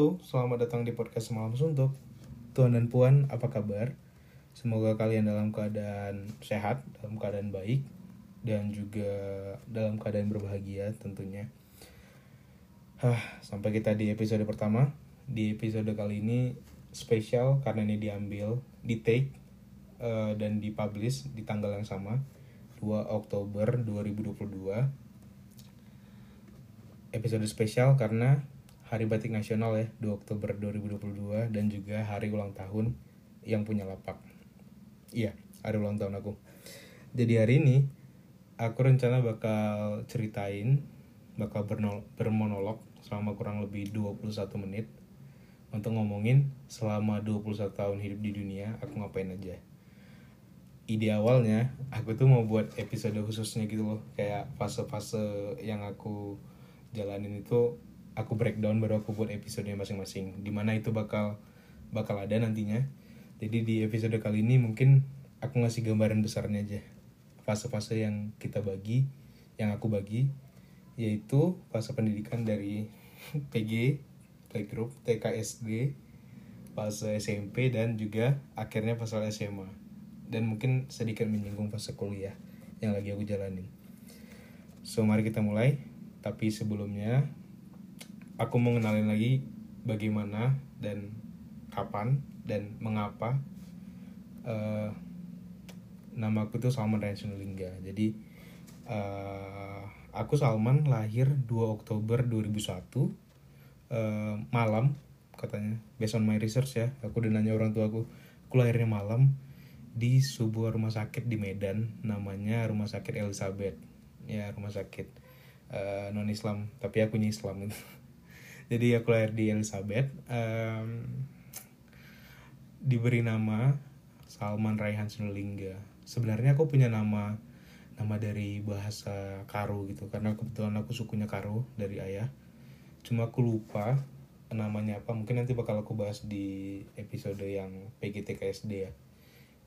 Halo, selamat datang di podcast Malam Suntuk. Tuan dan Puan, apa kabar? Semoga kalian dalam keadaan sehat, dalam keadaan baik, dan juga dalam keadaan berbahagia tentunya. Hah, sampai kita di episode pertama. Di episode kali ini spesial karena ini diambil, di take, eh, dan dipublish di tanggal yang sama, 2 Oktober 2022 episode spesial karena Hari Batik Nasional ya 2 Oktober 2022 dan juga hari ulang tahun yang punya lapak. Iya, hari ulang tahun aku. Jadi hari ini aku rencana bakal ceritain bakal bermonolog selama kurang lebih 21 menit untuk ngomongin selama 21 tahun hidup di dunia aku ngapain aja. Ide awalnya aku tuh mau buat episode khususnya gitu loh kayak fase-fase yang aku jalanin itu aku breakdown baru aku buat episode masing-masing. Di mana itu bakal bakal ada nantinya. Jadi di episode kali ini mungkin aku ngasih gambaran besarnya aja. Fase-fase yang kita bagi yang aku bagi yaitu fase pendidikan dari PG playgroup TK SD fase SMP dan juga akhirnya fase SMA dan mungkin sedikit menyinggung fase kuliah yang lagi aku jalanin. So mari kita mulai. Tapi sebelumnya aku mau kenalin lagi bagaimana dan kapan dan mengapa eh nama aku tuh Salman Ryan Sinulinga. Jadi eh aku Salman lahir 2 Oktober 2001 eh malam katanya based on my research ya. Aku udah nanya orang tua aku, aku lahirnya malam di sebuah rumah sakit di Medan namanya Rumah Sakit Elizabeth. Ya, rumah sakit uh, non Islam tapi aku Islam itu jadi aku lahir di Elizabeth um, diberi nama Salman Raihan Sinulinga sebenarnya aku punya nama nama dari bahasa Karo gitu karena kebetulan aku sukunya Karo dari ayah. Cuma aku lupa namanya apa. Mungkin nanti bakal aku bahas di episode yang PGTKSD ya.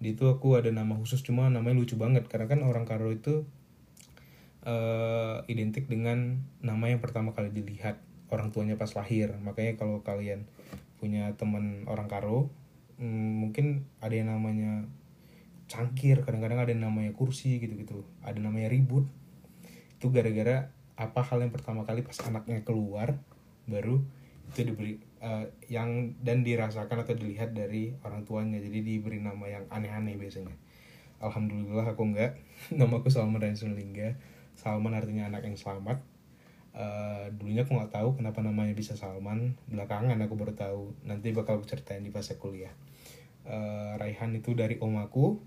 Di itu aku ada nama khusus cuma namanya lucu banget karena kan orang Karo itu uh, identik dengan nama yang pertama kali dilihat orang tuanya pas lahir. Makanya kalau kalian punya teman orang karo hmm, mungkin ada yang namanya cangkir kadang-kadang ada yang namanya kursi gitu-gitu. Ada namanya ribut. Itu gara-gara apa hal yang pertama kali pas anaknya keluar baru itu diberi uh, yang dan dirasakan atau dilihat dari orang tuanya. Jadi diberi nama yang aneh-aneh biasanya. Alhamdulillah aku enggak. Namaku Salman Ransun Lingga Salman artinya anak yang selamat. Uh, dulunya aku nggak tahu kenapa namanya bisa Salman. Belakangan aku baru tahu. Nanti bakal aku ceritain di fase kuliah. Uh, Raihan itu dari om aku.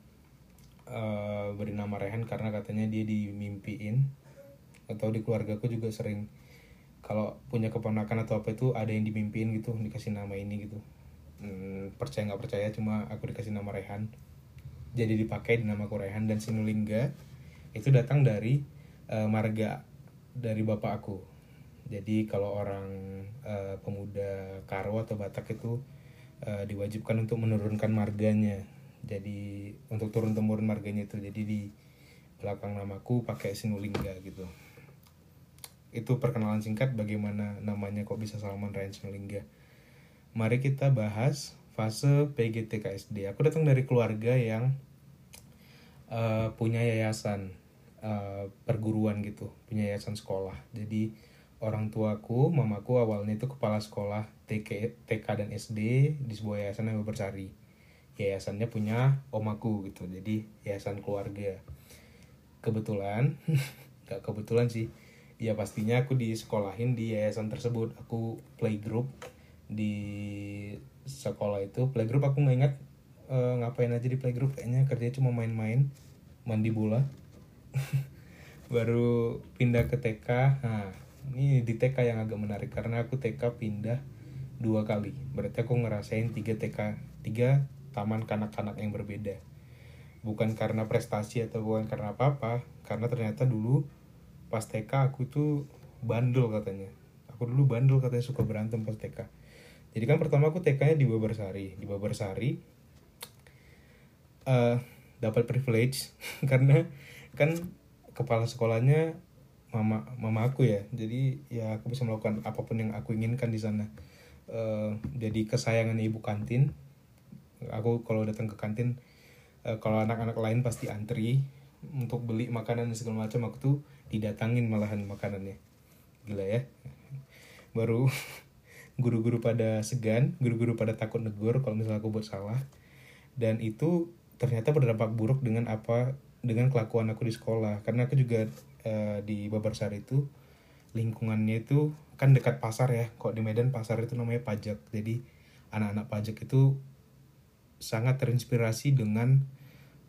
Uh, beri nama Raihan karena katanya dia dimimpiin. Atau di keluarga aku juga sering kalau punya keponakan atau apa itu ada yang dimimpiin gitu dikasih nama ini gitu. Hmm, percaya nggak percaya cuma aku dikasih nama Rehan. Jadi dipakai di nama aku Rehan dan Sinulingga itu datang dari uh, marga dari bapak aku. Jadi kalau orang uh, pemuda Karo atau Batak itu uh, diwajibkan untuk menurunkan marganya. Jadi untuk turun temurun marganya itu. Jadi di belakang namaku pakai Sinulingga gitu. Itu perkenalan singkat bagaimana namanya kok bisa Salman Ryan Sinulingga. Mari kita bahas fase PGTKSD. Aku datang dari keluarga yang uh, punya yayasan uh, perguruan gitu punya yayasan sekolah. Jadi orang tuaku mamaku awalnya itu kepala sekolah TK, TK dan SD di sebuah yayasan yang bersari yayasannya punya omaku gitu jadi yayasan keluarga. Kebetulan gak kebetulan sih. Ya pastinya aku disekolahin di yayasan tersebut. Aku playgroup di sekolah itu. Playgroup aku nggak ingat uh, ngapain aja di playgroup. Kayaknya kerjanya cuma main-main mandi bola baru pindah ke TK nah ini di TK yang agak menarik karena aku TK pindah dua kali. Berarti aku ngerasain tiga TK tiga taman kanak-kanak yang berbeda. Bukan karena prestasi atau bukan karena apa-apa karena ternyata dulu pas TK aku tuh bandel katanya. Aku dulu bandel katanya suka berantem pas TK jadi kan pertama aku TK-nya di Babarsari. Di Babarsari uh, dapat privilege karena kan kepala sekolahnya mama mama aku ya. Jadi ya aku bisa melakukan apa pun yang aku inginkan di sana. Uh, jadi kesayangan ibu kantin. Aku kalau datang ke kantin uh, kalau anak-anak lain pasti antri untuk beli makanan dan segala macam. Aku tuh didatangin malahan makanannya. Gila ya. Baru guru-guru pada segan guru-guru pada takut negur kalau misalnya aku buat salah. Dan itu ternyata berdampak buruk dengan apa dengan kelakuan aku di sekolah. Karena aku juga uh, di Babarsar itu lingkungannya itu kan dekat pasar ya. Kok di Medan pasar itu namanya pajak. Jadi anak-anak pajak itu sangat terinspirasi dengan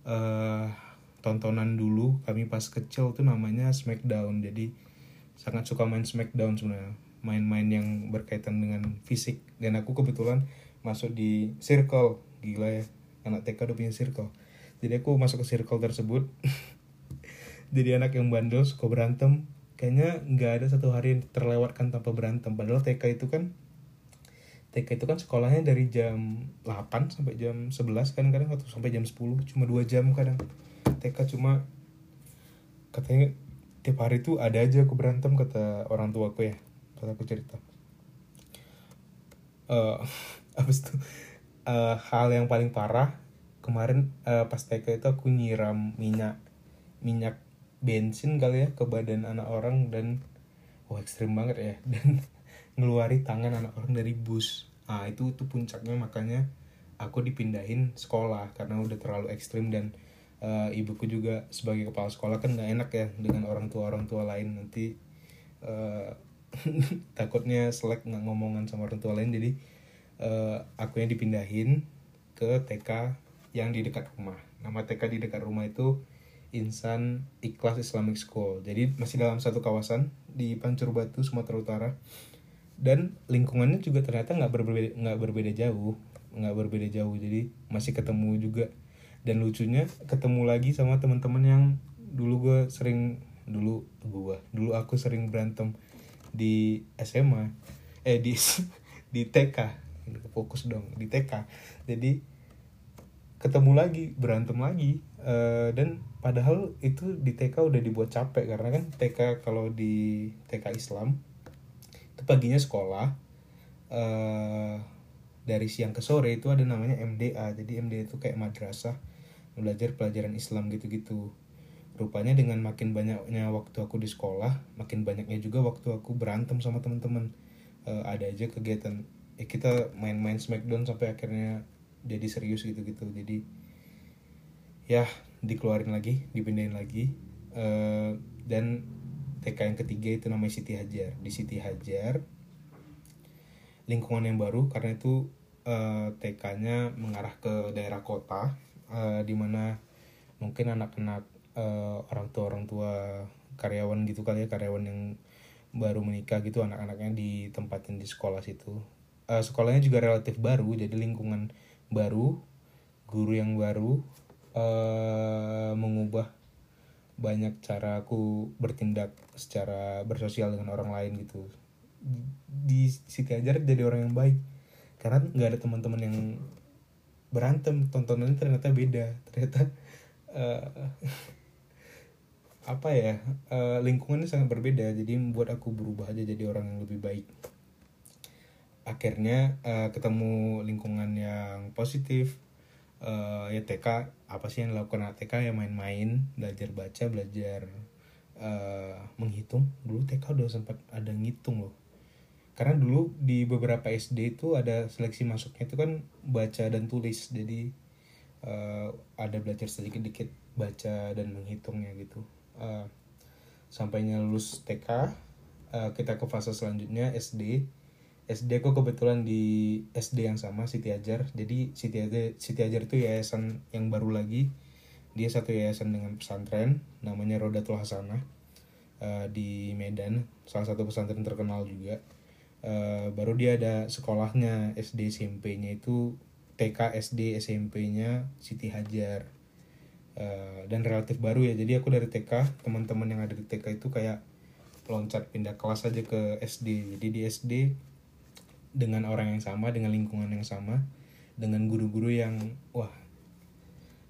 uh, tontonan dulu. Kami pas kecil tuh namanya Smackdown. Jadi sangat suka main Smackdown sebenarnya. Main-main yang berkaitan dengan fisik. Dan aku kebetulan masuk di circle. Gila ya anak TK udah punya circle jadi aku masuk ke circle tersebut. Jadi anak yang bandel suka berantem. Kayaknya nggak ada satu hari yang terlewatkan tanpa berantem. Padahal TK itu kan TK itu kan sekolahnya dari jam 8 sampai jam 11 kan kadang atau sampai jam 10 cuma dua jam kadang. TK cuma katanya tiap hari tuh ada aja aku berantem kata orang tua aku ya. Kata aku cerita. Uh, abis itu uh, hal yang paling parah kemarin uh, pas TK itu aku nyiram minyak minyak bensin kali ya ke badan anak orang dan wah ekstrim banget ya. Dan ngeluari tangan anak orang dari bus. Ah itu itu puncaknya makanya aku dipindahin sekolah karena udah terlalu ekstrim dan uh, ibuku juga sebagai kepala sekolah kan nggak enak ya dengan orang tua orang tua lain. Nanti uh, takutnya selek nggak ngomongan sama orang tua lain. Jadi uh, aku yang dipindahin ke TK yang di dekat rumah. Nama TK di dekat rumah itu Insan Ikhlas Islamic School. Jadi masih dalam satu kawasan di Pancur Batu Sumatera Utara. Dan lingkungannya juga ternyata nggak berbeda nggak berbeda jauh nggak berbeda jauh. Jadi masih ketemu juga. Dan lucunya ketemu lagi sama teman-teman yang dulu gue sering dulu gue dulu aku sering berantem di SMA eh di di TK fokus dong di TK jadi ketemu lagi berantem lagi. Uh, dan padahal itu di TK udah dibuat capek karena kan TK kalau di TK Islam itu paginya sekolah. Uh, dari siang ke sore itu ada namanya MDA jadi MDA itu kayak madrasah belajar pelajaran Islam gitu-gitu. Rupanya dengan makin banyaknya waktu aku di sekolah makin banyaknya juga waktu aku berantem sama teman-teman. Uh, ada aja kegiatan. Eh, kita main-main Smackdown sampai akhirnya jadi serius gitu-gitu jadi ya dikeluarin lagi dipindahin lagi. Uh, dan TK yang ketiga itu namanya Siti Hajar. Di Siti Hajar lingkungan yang baru karena itu uh, TK-nya mengarah ke daerah kota uh, di mana mungkin anak-anak uh, orang tua orang tua karyawan gitu kali ya karyawan yang baru menikah gitu anak-anaknya ditempatin di sekolah situ. Uh, sekolahnya juga relatif baru jadi lingkungan baru guru yang baru uh, mengubah banyak cara aku bertindak secara bersosial dengan orang lain gitu. Di situ aja jadi orang yang baik. Karena nggak ada teman-teman yang berantem tontonannya ternyata beda. Ternyata uh, apa ya uh, lingkungannya sangat berbeda. Jadi membuat aku berubah aja jadi orang yang lebih baik akhirnya uh, ketemu lingkungan yang positif uh, ya TK apa sih yang dilakukan TK ya main-main belajar baca belajar uh, menghitung. Dulu TK udah sempat ada ngitung loh. Karena dulu di beberapa SD itu ada seleksi masuknya itu kan baca dan tulis. Jadi uh, ada belajar sedikit-sedikit baca dan menghitungnya gitu. Uh, sampainya lulus TK uh, kita ke fase selanjutnya SD SD aku kebetulan di SD yang sama Siti Ajar. Jadi Siti Ajar Siti Ajar itu yayasan yang baru lagi. Dia satu yayasan dengan pesantren namanya Rodatul Hasanah uh, di Medan. Salah satu pesantren terkenal juga. Uh, baru dia ada sekolahnya SD SMP-nya itu TK SD SMP-nya Siti Hajar. Eh, dan relatif baru ya. Jadi aku dari TK teman-teman yang ada di TK itu kayak loncat pindah kelas aja ke SD jadi di SD dengan orang yang sama dengan lingkungan yang sama dengan guru-guru yang wah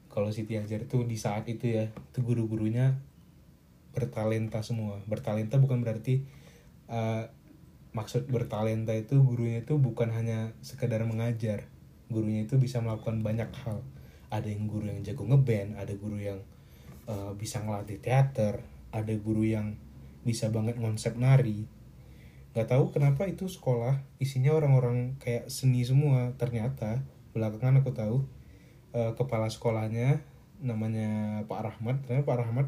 kalau Siti Hajar itu di saat itu ya itu guru-gurunya bertalenta semua. Bertalenta bukan berarti uh, maksud bertalenta itu gurunya itu bukan hanya sekedar mengajar. Gurunya itu bisa melakukan banyak hal. Ada yang guru yang jago ngeband ada guru yang uh, bisa ngelatih teater ada guru yang bisa banget konsep nari nggak tahu kenapa itu sekolah isinya orang-orang kayak seni semua. Ternyata belakangan aku tahu uh, kepala sekolahnya namanya Pak Rahmat. Ternyata Pak Rahmat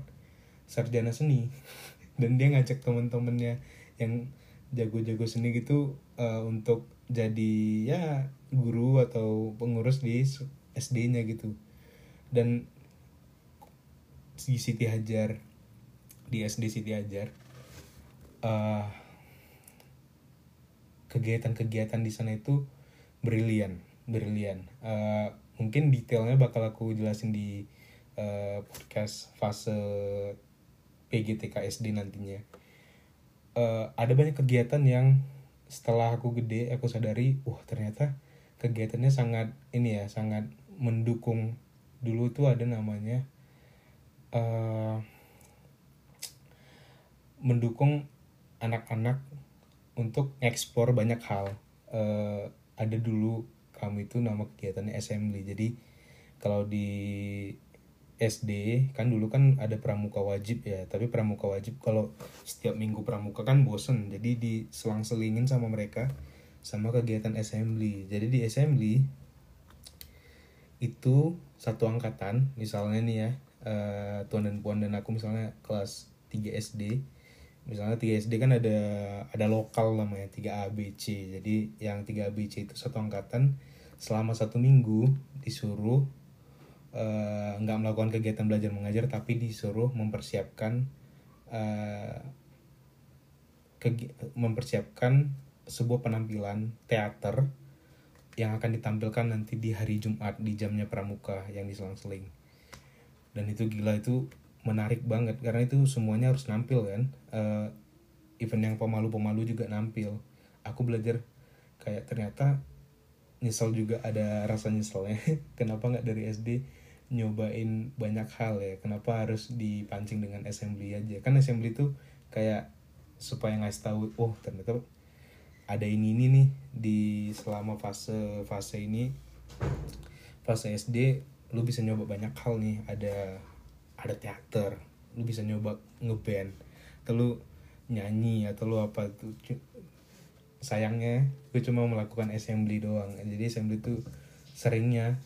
sarjana seni. Dan dia ngajak temen-temennya yang jago-jago seni gitu uh, untuk jadi ya guru atau pengurus di SD-nya gitu. Dan di Siti Hajar di SD Siti Hajar uh, kegiatan-kegiatan di sana itu brilian brilian. Uh, mungkin detailnya bakal aku jelasin di uh, podcast fase PGTK SD nantinya. Uh, ada banyak kegiatan yang setelah aku gede aku sadari wah ternyata kegiatannya sangat ini ya sangat mendukung. Dulu tuh ada namanya uh, mendukung anak-anak untuk ekspor banyak hal. Uh, ada dulu kami itu nama kegiatannya assembly. Jadi kalau di SD kan dulu kan ada pramuka wajib ya. Tapi pramuka wajib kalau setiap minggu pramuka kan bosen. Jadi diselang-selingin sama mereka sama kegiatan assembly. Jadi di assembly itu satu angkatan. Misalnya nih ya uh, tuan dan puan dan aku misalnya kelas 3 SD misalnya 3 SD kan ada ada lokal namanya 3 ABC jadi yang 3 ABC itu satu angkatan selama satu minggu disuruh Eh, nggak uh, melakukan kegiatan belajar mengajar tapi disuruh mempersiapkan uh, mempersiapkan sebuah penampilan teater yang akan ditampilkan nanti di hari Jumat di jamnya pramuka yang diselang-seling dan itu gila itu menarik banget karena itu semuanya harus nampil kan. Uh, event yang pemalu-pemalu juga nampil. Aku belajar kayak ternyata nyesel juga ada rasa nyeselnya. Kenapa nggak dari SD nyobain banyak hal ya? Kenapa harus dipancing dengan assembly aja? Kan assembly tuh kayak supaya ngasih tahu oh ternyata ada ini ini nih di selama fase fase ini fase SD lu bisa nyoba banyak hal nih. Ada ada teater lu bisa nyoba ngeband atau lu nyanyi atau lu apa tuh sayangnya gue cuma melakukan assembly doang. Jadi assembly tuh seringnya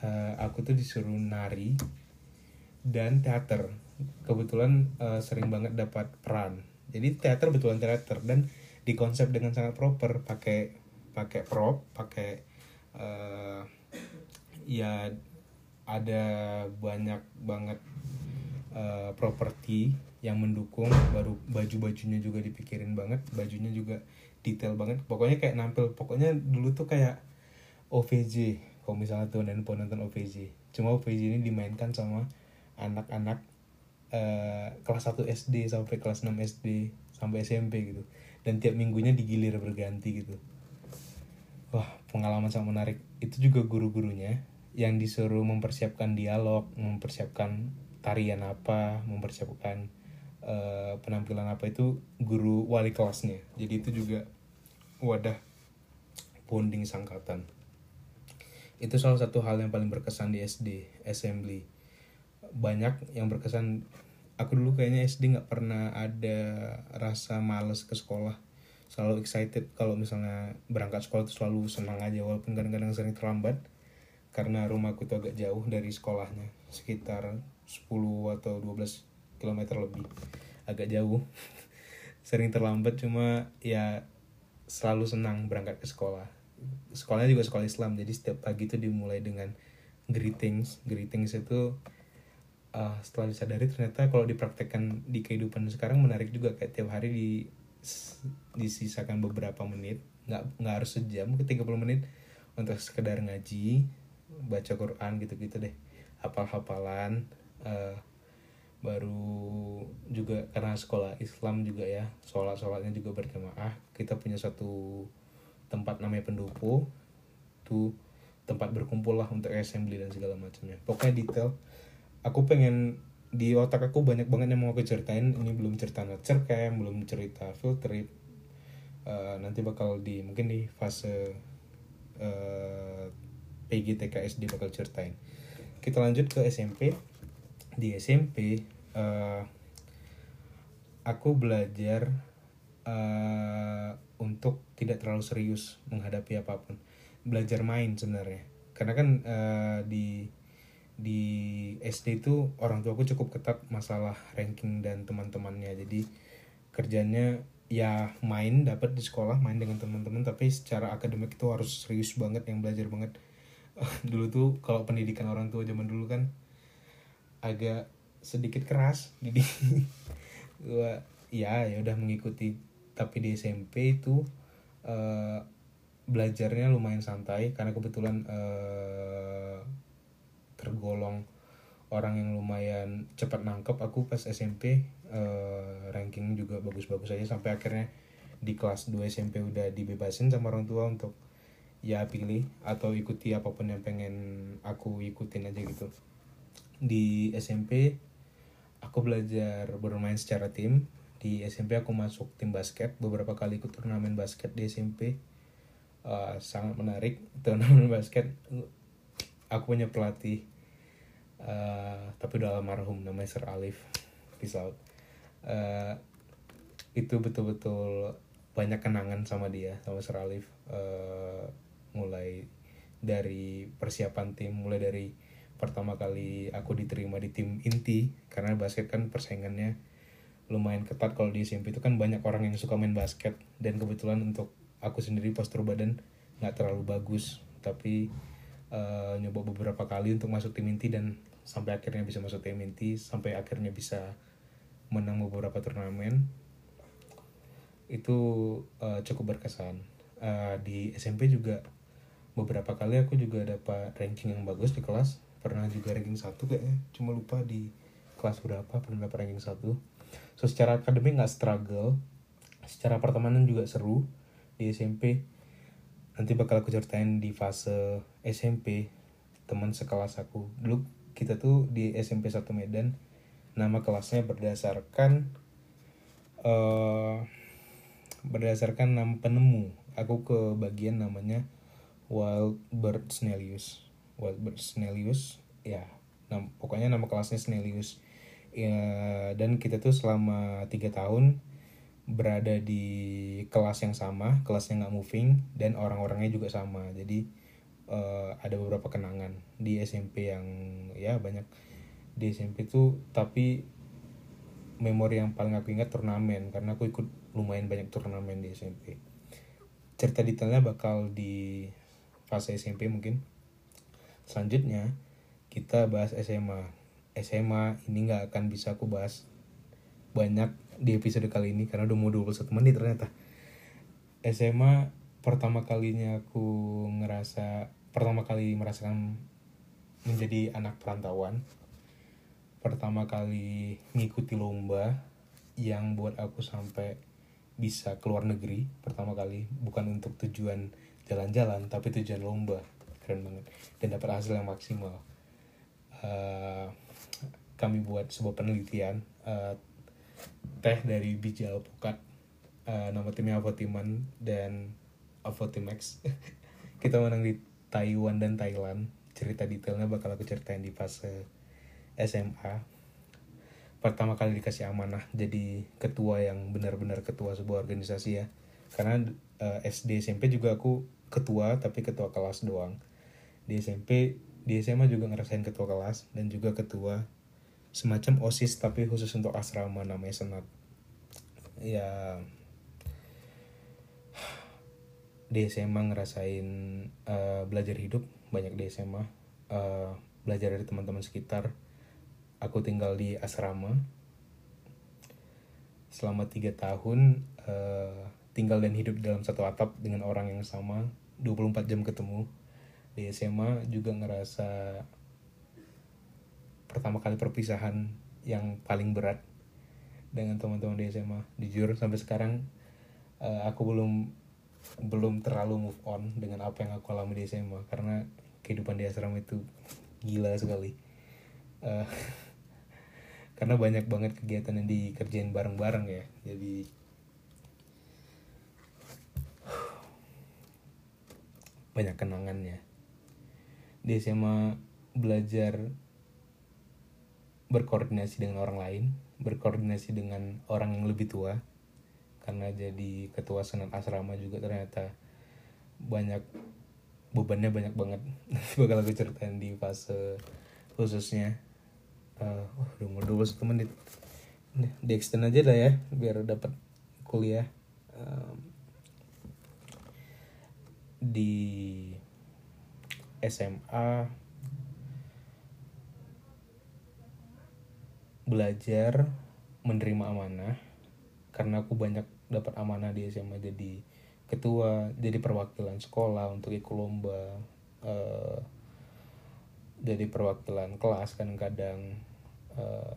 uh, aku tuh disuruh nari dan teater. Kebetulan uh, sering banget dapat peran. Jadi teater betulan teater dan dikonsep dengan sangat proper pakai pakai prop pakai uh, ya ada banyak banget uh, properti yang mendukung baru baju bajunya juga dipikirin banget bajunya juga detail banget. Pokoknya kayak nampil pokoknya dulu tuh kayak OVJ kalau misalnya tuh dan nonton OVJ cuma OVJ ini dimainkan sama anak-anak uh, kelas 1 SD sampai kelas 6 SD sampai SMP gitu. Dan tiap minggunya digilir berganti gitu. Wah pengalaman sangat menarik. Itu juga guru-gurunya yang disuruh mempersiapkan dialog mempersiapkan tarian apa mempersiapkan uh, penampilan apa itu guru wali kelasnya. Jadi itu juga wadah bonding sangkatan. Itu salah satu hal yang paling berkesan di SD assembly. Banyak yang berkesan aku dulu kayaknya SD nggak pernah ada rasa males ke sekolah. Selalu excited kalau misalnya berangkat sekolah itu selalu senang aja walaupun kadang-kadang sering terlambat karena rumahku tuh agak jauh dari sekolahnya sekitar 10 atau 12 km lebih. Agak jauh. Sering terlambat cuma ya selalu senang berangkat ke sekolah. Sekolahnya juga sekolah Islam jadi setiap pagi itu dimulai dengan greetings. Greetings itu uh, setelah disadari ternyata kalau dipraktekkan di kehidupan sekarang menarik juga kayak tiap hari di disisakan beberapa menit. Nggak nggak harus sejam ke 30 menit untuk sekedar ngaji baca Quran gitu-gitu deh. Hafal-hafalan uh, baru juga karena sekolah Islam juga ya sholat sholatnya juga berjamaah. Kita punya satu tempat namanya pendopo tuh tempat berkumpul lah untuk assembly dan segala macamnya. Pokoknya detail. Aku pengen di otak aku banyak banget yang mau aku ceritain. Ini belum cerita nurture camp belum cerita field trip. Uh, nanti bakal di mungkin di fase uh, PG TKSD bakal ceritain. Kita lanjut ke SMP di SMP uh, aku belajar uh, untuk tidak terlalu serius menghadapi apa pun. Belajar main sebenarnya. Karena kan uh, di di SD itu orang tua aku cukup ketat masalah ranking dan teman-temannya. Jadi kerjanya ya main dapat di sekolah main dengan teman-teman tapi secara akademik itu harus serius banget yang belajar banget dulu tuh kalau pendidikan orang tua zaman dulu kan agak sedikit keras jadi gua ya ya udah mengikuti. Tapi di SMP itu uh, belajarnya lumayan santai karena kebetulan uh, tergolong orang yang lumayan cepat nangkep aku pas SMP uh, eh, ranking juga bagus-bagus aja sampai akhirnya di kelas 2 SMP udah dibebasin sama orang tua untuk ya pilih atau ikuti apa pun yang pengen aku ikutin aja gitu. Di SMP aku belajar bermain secara tim. Di SMP aku masuk tim basket. Beberapa kali ikut turnamen basket di SMP uh, sangat menarik turnamen basket. Aku punya pelatih uh, tapi udah almarhum namanya Sir Alif peace out uh, itu betul-betul banyak kenangan sama dia sama Sir Alif. Uh, mulai dari persiapan tim mulai dari pertama kali aku diterima di tim inti karena basket kan persaingannya lumayan ketat. Kalau di SMP itu kan banyak orang yang suka main basket dan kebetulan untuk aku sendiri postur badan nggak terlalu bagus. Tapi uh, nyoba beberapa kali untuk masuk tim inti dan sampai akhirnya bisa masuk tim inti sampai akhirnya bisa menang beberapa turnamen. Itu uh, cukup berkesan. Uh, di SMP juga beberapa kali aku juga dapat ranking yang bagus di kelas. Pernah juga ranking satu kayaknya. Cuma lupa di kelas berapa pernah dapat ranking satu. So secara akademik nggak struggle. Secara pertemanan juga seru di SMP nanti bakal aku ceritain di fase SMP teman sekelas aku. Dulu kita tuh di SMP 1 Medan. Nama kelasnya berdasarkan uh, berdasarkan nama penemu. Aku ke bagian namanya Wild Bird Snellius Wild Bird Snellius ya nam, pokoknya nama kelasnya Snellius ya, dan kita tuh selama tiga tahun berada di kelas yang sama kelasnya nggak moving dan orang-orangnya juga sama. Jadi uh, ada beberapa kenangan di SMP yang ya banyak. Di SMP tuh tapi memori yang paling aku ingat turnamen karena aku ikut lumayan banyak turnamen di SMP cerita detailnya bakal di fase SMP mungkin. Selanjutnya kita bahas SMA SMA ini nggak akan bisa aku bahas banyak di episode kali ini karena udah mau 21 menit ternyata. SMA pertama kalinya aku ngerasa pertama kali merasakan menjadi anak perantauan. Pertama kali ngikuti lomba yang buat aku sampai bisa keluar negeri pertama kali bukan untuk tujuan jalan-jalan tapi tujuan lomba. Keren banget. Dan dapat hasil yang maksimal. Uh, kami buat sebuah penelitian uh, teh dari biji alpukat. Uh, nama timnya Avotiman dan Avotimax kita menang di Taiwan dan Thailand. Cerita detailnya bakal aku ceritain di fase SMA pertama kali dikasih amanah jadi ketua yang benar-benar ketua sebuah organisasi ya. Karena uh, SD SMP juga aku ketua tapi ketua kelas doang. Di SMP di SMA juga ngerasain ketua kelas dan juga ketua. Semacam osis tapi khusus untuk asrama namanya senat. Ya di SMA ngerasain uh, belajar hidup banyak di SMA uh, eh, belajar dari teman-teman sekitar. Aku tinggal di asrama. Selama tiga tahun uh, tinggal dan hidup dalam satu atap dengan orang yang sama 24 jam ketemu. Di SMA juga ngerasa pertama kali perpisahan yang paling berat dengan teman-teman di SMA jujur sampai sekarang uh, aku belum belum terlalu move on dengan apa yang aku alami di SMA karena kehidupan di asrama itu gila sekali. Uh, karena banyak banget kegiatan yang dikerjain bareng-bareng ya. Jadi banyak kenangannya. Di SMA belajar berkoordinasi dengan orang lain berkoordinasi dengan orang yang lebih tua karena jadi ketua senat asrama juga ternyata banyak bebannya banyak banget. Bakal aku ceritain di fase khususnya. Uh, oh, udah mau 21 menit. Di extend aja lah ya biar dapat kuliah. Um, di SMA belajar menerima amanah karena aku banyak dapat amanah di SMA jadi ketua jadi perwakilan sekolah untuk ikut lomba uh, jadi perwakilan kelas kan kadang uh,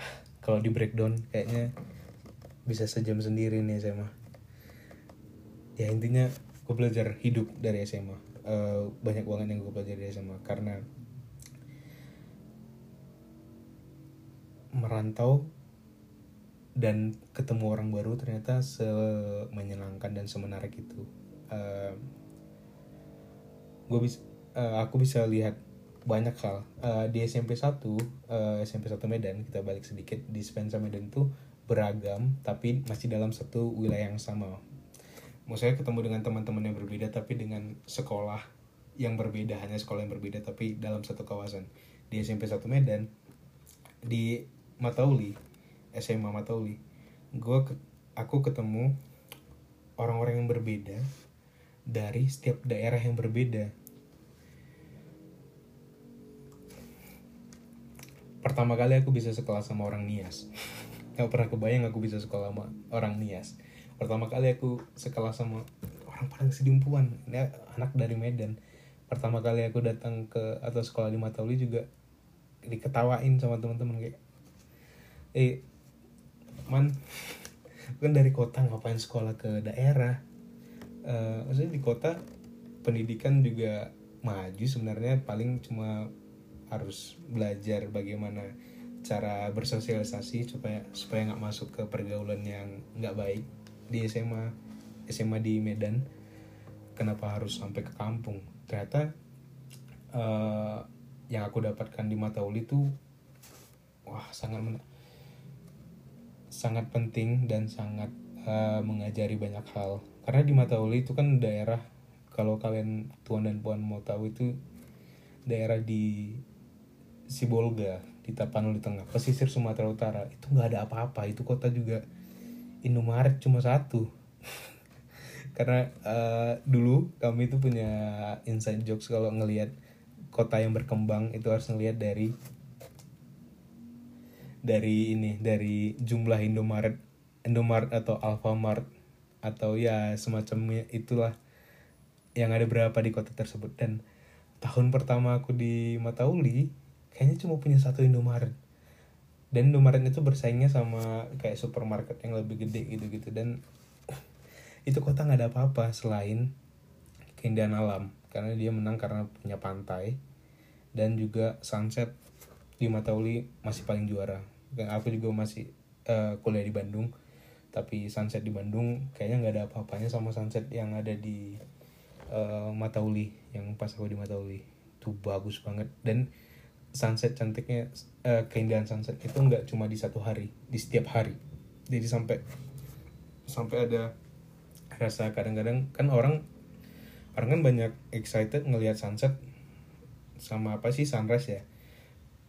kalau di breakdown kayaknya bisa sejam sendiri nih SMA ya intinya gue belajar hidup dari SMA uh, eh, banyak banget yang gue belajar dari SMA karena merantau dan ketemu orang baru ternyata semenyenangkan dan semenarik itu. Uh, gue bisa uh, aku bisa lihat banyak hal. Uh, di SMP 1 uh, SMP 1 Medan kita balik sedikit di Spencer Medan itu beragam tapi masih dalam satu wilayah yang sama maksudnya ketemu dengan teman-teman yang berbeda tapi dengan sekolah yang berbeda hanya sekolah yang berbeda tapi dalam satu kawasan. Di SMP 1 Medan di Matauli SMA Matauli gue ke, aku ketemu orang-orang yang berbeda dari setiap daerah yang berbeda. Pertama kali aku bisa sekelas sama orang Nias. Gak pernah kebayang aku bisa sekolah sama orang Nias pertama kali aku sekelas sama orang Padang Sidimpuan ini anak dari Medan. Pertama kali aku datang ke atau sekolah di Matauli juga diketawain sama teman-teman kayak eh man kan dari kota ngapain sekolah ke daerah? Uh, maksudnya di kota pendidikan juga maju sebenarnya paling cuma harus belajar bagaimana cara bersosialisasi supaya supaya nggak masuk ke pergaulan yang nggak baik di SMA SMA di Medan kenapa harus sampai ke kampung? Ternyata uh, yang aku dapatkan di Matauli itu wah sangat sangat penting dan sangat uh, mengajari banyak hal. Karena di Matauli itu kan daerah kalau kalian tuan dan puan mau tahu itu daerah di Sibolga di Tapanuli Tengah pesisir Sumatera Utara. Itu nggak ada apa-apa itu kota juga Indomaret cuma satu. Karena uh, dulu kami itu punya inside jokes kalau ngelihat kota yang berkembang itu harus ngelihat dari dari ini dari jumlah Indomaret Indomaret atau Alfamart atau ya semacamnya itulah yang ada berapa di kota tersebut. Dan tahun pertama aku di Matauli kayaknya cuma punya satu Indomaret dan Indomaret itu bersaingnya sama kayak supermarket yang lebih gede gitu-gitu. Dan itu kota nggak ada apa-apa selain keindahan alam. Karena dia menang karena punya pantai. Dan juga sunset di Matauli masih paling juara. Aku juga masih uh, kuliah di Bandung. Tapi sunset di Bandung kayaknya nggak ada apa-apanya sama sunset yang ada di uh, Matauli. Yang pas aku di Matauli. Itu bagus banget. Dan sunset cantiknya uh, keindahan sunset itu nggak cuma di satu hari di setiap hari. Jadi sampai sampai ada rasa kadang-kadang kan orang orang kan banyak excited ngelihat sunset sama apa sih sunrise ya?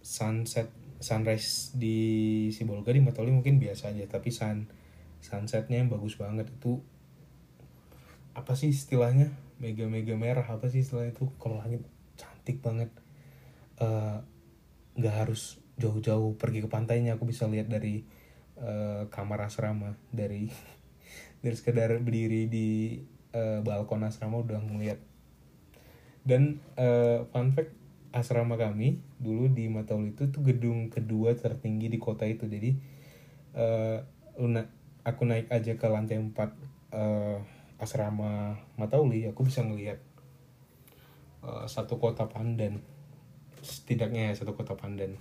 Sunset sunrise di Sibolga di Matoli mungkin biasa aja tapi sun sunsetnya yang bagus banget itu apa sih istilahnya? Mega mega merah apa sih istilahnya itu? Kalau langit cantik banget eh, nggak uh, harus jauh-jauh pergi ke pantainya aku bisa lihat dari uh, kamar asrama. Dari dari sekedar berdiri di uh, balkon asrama udah ngeliat. Dan uh, fun fact asrama kami dulu di Matauli itu tuh gedung kedua tertinggi di kota itu. Jadi uh, luna aku naik aja ke lantai 4 uh, asrama Matauli aku bisa ngelihat uh, satu kota pandan. Setidaknya ya satu kota pandan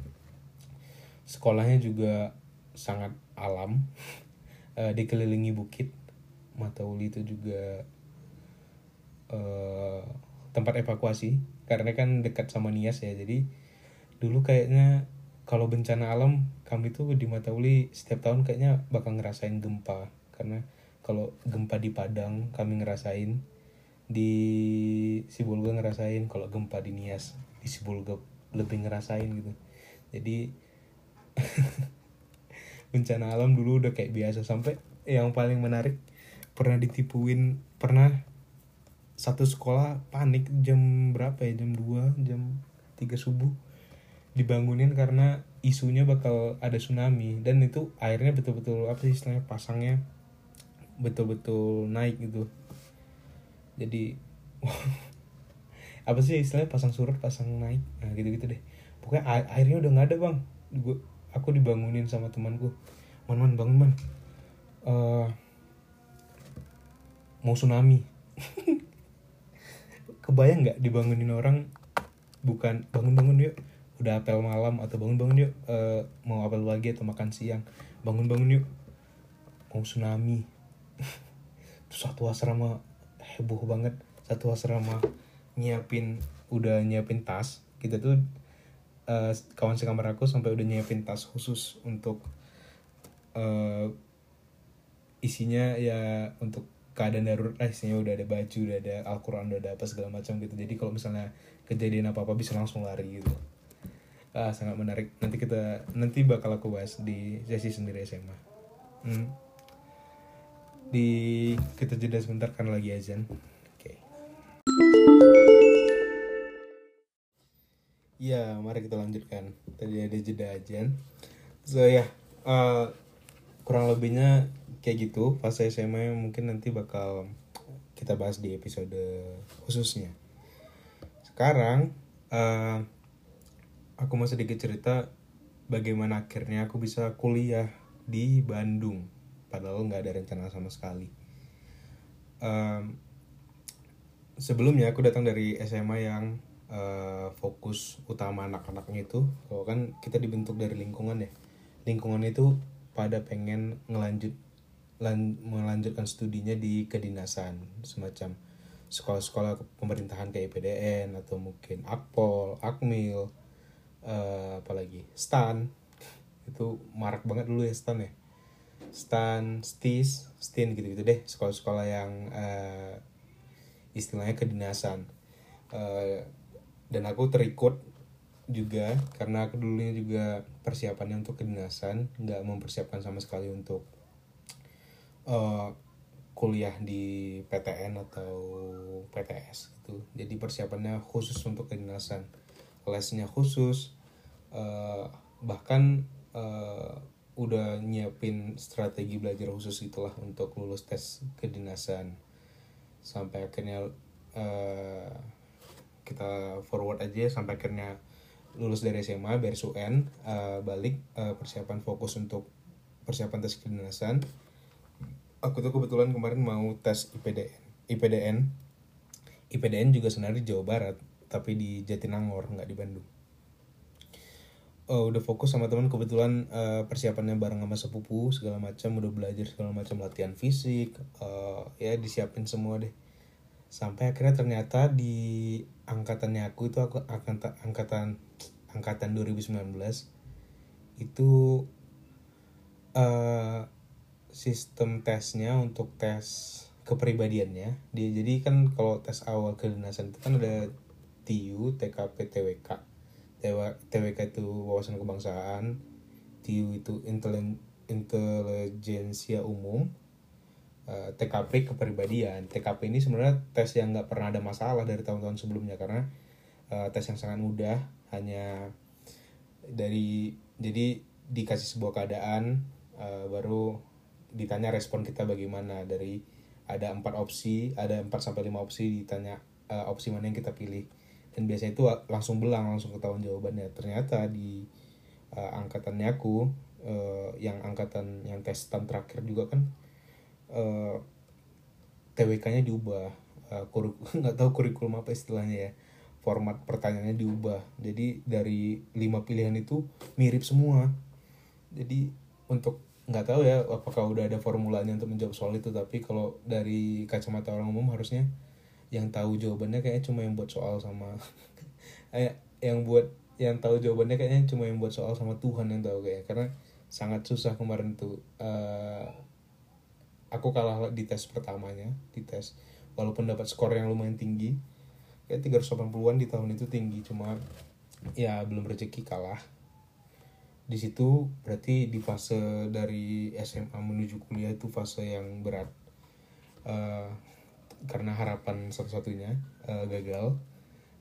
sekolahnya juga sangat alam. Uh, dikelilingi bukit Matauli itu juga eh, tempat evakuasi karena kan dekat sama Nias ya. Jadi dulu kayaknya kalau bencana alam kami tuh di Matauli setiap tahun kayaknya bakal ngerasain gempa. Karena kalau gempa di Padang kami ngerasain di Sibolga ngerasain kalau gempa di Nias di Sibolga lebih ngerasain gitu. Jadi bencana alam dulu udah kayak biasa. Sampai yang paling menarik pernah ditipuin pernah satu sekolah panik jam berapa ya? Jam 2 jam 3 subuh dibangunin karena isunya bakal ada tsunami. Dan itu airnya betul-betul apa sih istilahnya pasangnya betul-betul naik gitu. Jadi apa sih istilahnya pasang surut pasang naik. Nah gitu-gitu deh. Pokoknya air- airnya udah nggak ada bang. Gue aku dibangunin sama temanku. Man man bangun man. Eh, mau tsunami. Kebayang nggak dibangunin orang bukan bangun bangun yuk udah apel malam atau bangun bangun yuk eh, mau apel pagi atau makan siang. Bangun bangun yuk mau tsunami. Satu asrama heboh banget. Satu asrama nyiapin udah nyiapin tas kita tuh eh, kawan sekamar aku sampai udah nyiapin tas khusus untuk eh, isinya ya untuk keadaan darurat lah isinya udah ada baju udah ada Al-Quran udah ada apa segala macam gitu. Jadi kalau misalnya kejadian apa apa bisa langsung lari gitu. Ah sangat menarik. Nanti kita nanti bakal aku bahas di sesi sendiri SMA hmm. di kita jeda sebentar karena lagi azan Ya, mari kita lanjutkan. Tadi ada jeda azan. So ya, eh, kurang lebihnya kayak gitu. Fase SMA mungkin nanti bakal kita bahas di episode khususnya. Sekarang eh, aku mau sedikit cerita bagaimana akhirnya aku bisa kuliah di Bandung. Padahal nggak ada rencana sama sekali. Em, sebelumnya aku datang dari SMA yang eh, fokus utama anak-anaknya itu kalau kan kita dibentuk dari lingkungan ya. Lingkungan itu pada pengen ngelanjut lan- melanjutkan studinya di kedinasan semacam sekolah-sekolah pemerintahan kayak IPDN atau mungkin Akpol, Akmil, eh, apalagi Stan. Itu marak banget dulu ya Stan ya. Stan, Stis, Stin gitu-gitu deh sekolah-sekolah yang eh, istilahnya kedinasan. Eh, dan aku terikut juga karena aku dulunya juga persiapannya untuk kedinasan nggak mempersiapkan sama sekali untuk eh, kuliah di PTN atau PTS gitu. Jadi persiapannya khusus untuk kedinasan. Lesnya khusus eh, bahkan eh, udah nyiapin strategi belajar khusus itulah untuk lulus tes kedinasan. Sampai akhirnya eh, kita forward aja sampai akhirnya lulus dari SMA beres UN eh, balik eh, persiapan fokus untuk persiapan tes kedinasan. Aku tuh kebetulan kemarin mau tes IPDN IPDN IPDN juga sebenarnya di Jawa Barat tapi di Jatinangor nggak di Bandung. Oh, udah fokus sama teman kebetulan eh, persiapannya bareng sama sepupu segala macam udah belajar segala macam latihan fisik eh, ya disiapin semua deh. Sampai akhirnya ternyata di angkatannya aku itu aku angkatan angkatan angkatan 2019 itu eh sistem tesnya untuk tes kepribadiannya. Dia jadi kan kalau tes awal kedinasan itu kan ada TU, TKP, TWK TW- TWK itu wawasan kebangsaan TU itu intelijensia umum eh, TKP kepribadian. TKP ini sebenarnya tes yang nggak pernah ada masalah dari tahun-tahun sebelumnya karena eh, tes yang sangat mudah hanya dari jadi dikasih sebuah keadaan eh, baru ditanya respon kita bagaimana. Dari ada empat opsi ada 4 sampai lima opsi ditanya eh, opsi mana yang kita pilih. Dan biasanya itu langsung belang langsung ketahuan jawabannya. Ternyata di eh, angkatannya aku eh, yang angkatan yang tes terakhir juga kan eh, TWK-nya diubah. Kurik nggak tahu kurikulum apa istilahnya ya. Format pertanyaannya diubah. Jadi dari lima pilihan itu mirip semua. Jadi untuk nggak tahu ya apakah udah ada formulanya untuk menjawab soal itu tapi kalau dari kacamata orang umum harusnya yang tahu jawabannya kayaknya cuma yang buat soal sama eh yang buat yang tahu jawabannya kayaknya cuma yang buat soal sama Tuhan yang tahu kayak karena sangat susah kemarin tuh uh, aku kalah di tes pertamanya di tes. Walaupun dapat skor yang lumayan tinggi. Kayak 380-an di tahun itu tinggi cuma ya belum rezeki kalah. Di situ berarti di fase dari SMA menuju kuliah itu fase yang berat. Uh, karena harapan satu-satunya uh, gagal.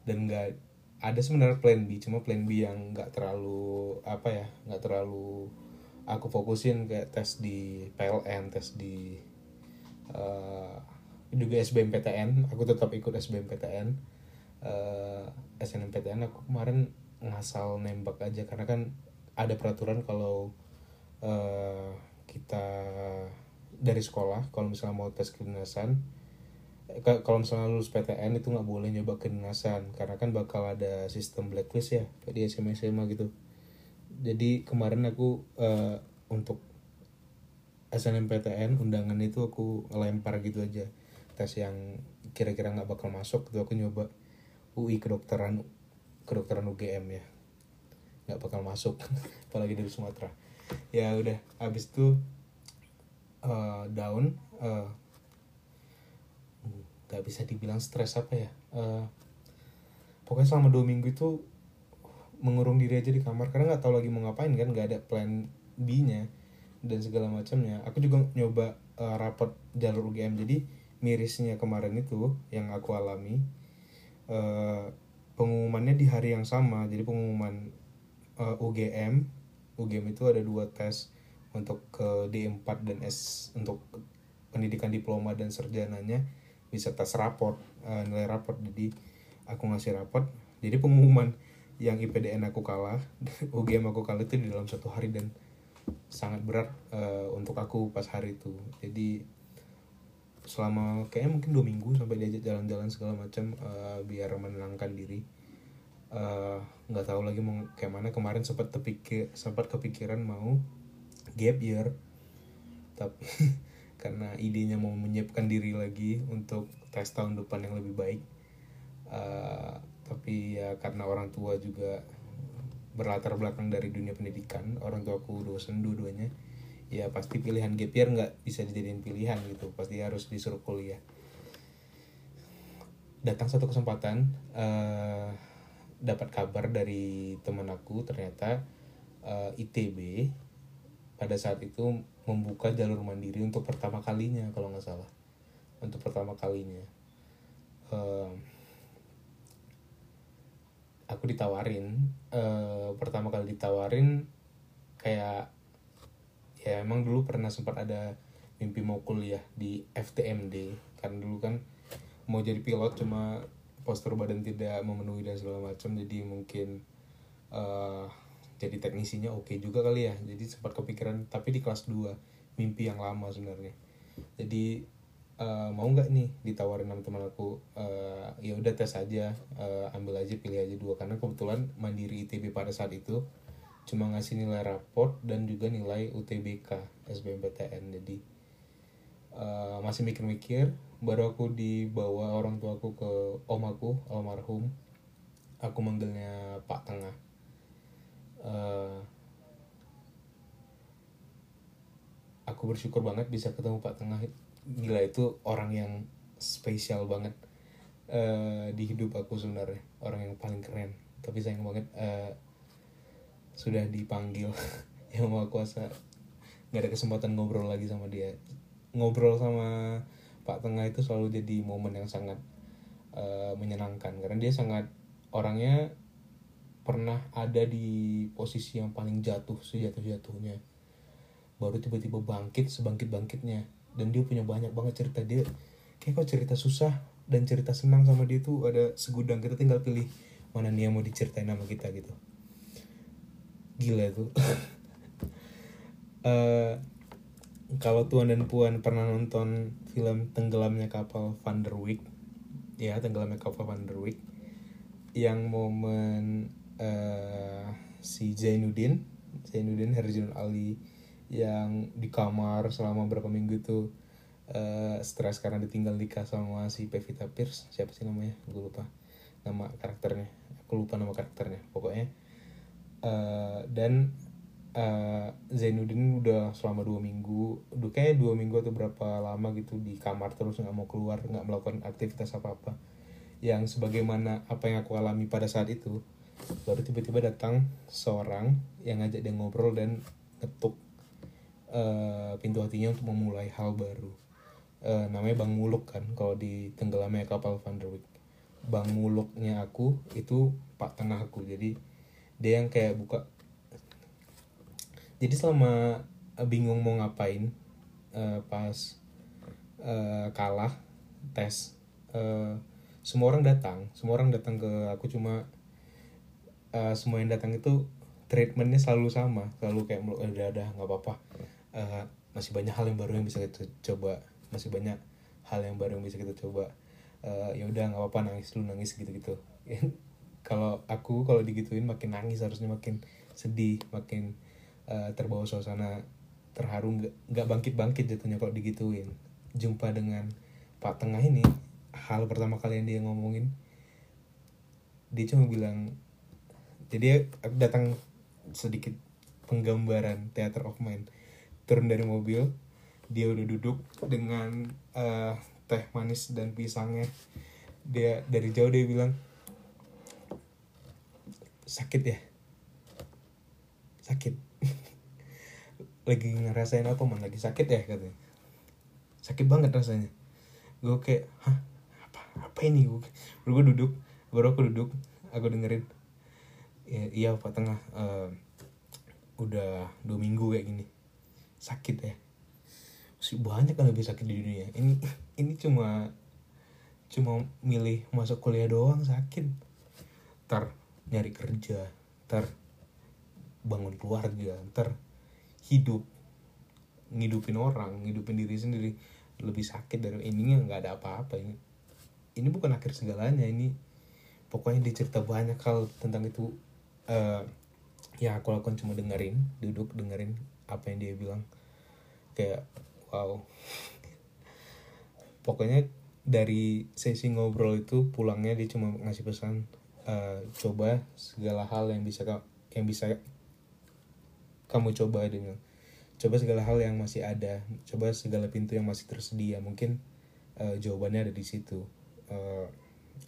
Dan nggak ada sebenarnya plan B cuma plan B yang nggak terlalu apa ya nggak terlalu aku fokusin kayak tes di PLN tes di uh, juga SBMPTN aku tetap ikut SBMPTN uh, SNMPTN aku kemarin ngasal nembak aja karena kan ada peraturan kalau uh, kita dari sekolah kalau misalnya mau tes kedinasan kalau misalnya lulus PTN itu nggak boleh nyoba kedinasan karena kan bakal ada sistem blacklist ya di SMA SMA gitu jadi kemarin aku uh, untuk SNMPTN undangan itu aku lempar gitu aja. Tes yang kira-kira nggak bakal masuk itu aku nyoba UI kedokteran kedokteran UGM ya. Nggak bakal masuk apalagi dari Sumatera. Ya udah habis itu uh, down uh, nggak bisa dibilang stres apa ya uh, pokoknya selama dua minggu itu mengurung diri aja di kamar karena nggak tahu lagi mau ngapain kan nggak ada plan B-nya dan segala macamnya. Aku juga nyoba uh, rapot jalur UGM jadi mirisnya kemarin itu yang aku alami uh, pengumumannya di hari yang sama. Jadi pengumuman uh, UGM UGM itu ada dua tes untuk ke D4 dan S untuk pendidikan diploma dan sarjananya bisa tes raport uh, nilai raport jadi aku ngasih raport jadi pengumuman yang IPDN aku kalah UGM aku kalah itu di dalam satu hari dan sangat berat uh, untuk aku pas hari itu. Jadi selama kayaknya mungkin dua minggu sampai diajak jalan-jalan segala macam uh, biar menenangkan diri eh, nggak uh, tahu lagi mau kayak mana. Kemarin sempat terpikir sempat kepikiran mau gap year tapi karena idenya mau menyiapkan diri lagi untuk tes tahun depan yang lebih baik tapi ya karena orang tua juga berlatar belakang dari dunia pendidikan orang tua aku dosen dua-duanya ya pasti pilihan gap nggak bisa dijadiin pilihan gitu. Pasti harus disuruh kuliah. Datang satu kesempatan uh, dapat kabar dari teman aku ternyata uh, eh, ITB pada saat itu membuka jalur mandiri untuk pertama kalinya kalau nggak salah. Untuk pertama kalinya. Uh, aku ditawarin uh, pertama kali ditawarin kayak ya emang dulu pernah sempat ada mimpi mau kuliah di FTMD karena dulu kan mau jadi pilot cuma postur badan tidak memenuhi dan segala macam jadi mungkin uh, jadi teknisinya oke okay juga kali ya. Jadi sempat kepikiran tapi di kelas 2 mimpi yang lama sebenarnya. Jadi uh, mau nggak nih ditawarin sama teman aku uh, ya udah tes aja uh, ambil aja pilih aja dua. Karena kebetulan mandiri ITB pada saat itu cuma ngasih nilai raport dan juga nilai UTBK SBMPTN jadi uh, masih mikir-mikir baru aku dibawa orang tua aku ke om aku almarhum. Aku manggilnya Pak Tengah. Uh, aku bersyukur banget bisa ketemu Pak Tengah gila itu orang yang spesial banget uh, di hidup aku sebenarnya. Orang yang paling keren. Tapi sayang banget uh, sudah dipanggil yang mau kuasa. Nggak ada kesempatan ngobrol lagi sama dia. Ngobrol sama Pak Tengah itu selalu jadi momen yang sangat uh, menyenangkan. Karena dia sangat orangnya pernah ada di posisi yang paling jatuh sejatuh jatuhnya baru tiba-tiba bangkit sebangkit bangkitnya dan dia punya banyak banget cerita. Dia kayak kok cerita susah dan cerita senang sama dia tuh ada segudang. Kita tinggal pilih mana nih yang mau diceritain sama kita gitu. Gila tuh uh, kalau tuan dan puan pernah nonton film tenggelamnya kapal Van der Wijk ya tenggelamnya kapal Van der Wijk yang momen uh, si Zainuddin Zainuddin Herjun Ali yang di kamar selama berapa minggu itu uh, stres karena ditinggal nikah sama si Pevita Pierce siapa sih namanya? Gue lupa nama karakternya. Aku lupa nama karakternya pokoknya. Uh, dan uh, Zainuddin udah selama dua minggu udah kayak dua minggu atau berapa lama gitu di kamar terus nggak mau keluar nggak melakukan aktivitas apa apa yang sebagaimana apa yang aku alami pada saat itu baru tiba-tiba datang seorang yang ngajak dia ngobrol dan ngetuk uh, pintu hatinya untuk memulai hal baru. Uh, namanya Bang Muluk kan kalau di tenggelamnya kapal Van der Wijk Bang Muluknya aku itu Pak Tengah aku. Jadi dia yang kayak buka. Jadi selama uh, bingung mau ngapain uh, pas uh, kalah tes uh, semua orang datang. Semua orang datang ke aku cuma uh, semua yang datang itu treatmentnya selalu sama. Selalu kayak eh, udah ada nggak apa-apa uh, masih banyak hal yang baru yang bisa kita coba. Masih banyak hal yang baru yang bisa kita coba. Uh, ya udah nggak apa-apa nangis dulu nangis gitu-gitu. Kalau aku kalau digituin makin nangis harusnya makin sedih makin uh, terbawa suasana terharu. Nggak bangkit bangkit jatuhnya kalau digituin. Jumpa dengan Pak Tengah ini hal pertama kali yang dia ngomongin dia cuma bilang jadi aku datang sedikit penggambaran theater of mind turun dari mobil dia udah duduk dengan uh, teh manis dan pisangnya. Dia dari jauh dia bilang sakit ya? Sakit. Lagi ngerasain apa man lagi sakit ya? katanya. Sakit banget rasanya. Gue kayak hah? Apa apa ini? Gue baru gue duduk baru aku duduk aku dengerin. Ya, iya Pak Tengah uh, udah dua minggu kayak gini sakit ya. Masih banyak kan lebih sakit di dunia. Ini ini cuma cuma milih masuk kuliah doang sakit. Ntar nyari kerja ntar bangun keluarga ntar hidup ngidupin orang ngidupin diri sendiri. Lebih sakit dari ini nggak ada apa-apa. Ini ini bukan akhir segalanya ini pokoknya dicerita banyak hal tentang itu. Uh, ya aku lakukan cuma dengerin duduk dengerin apa yang dia bilang kayak wow. Pokoknya dari sesi ngobrol itu pulangnya dia cuma ngasih pesan uh, coba segala hal yang bisa yang bisa kamu coba dengan coba segala hal yang masih ada coba segala pintu yang masih tersedia mungkin uh, jawabannya ada di situ. Uh,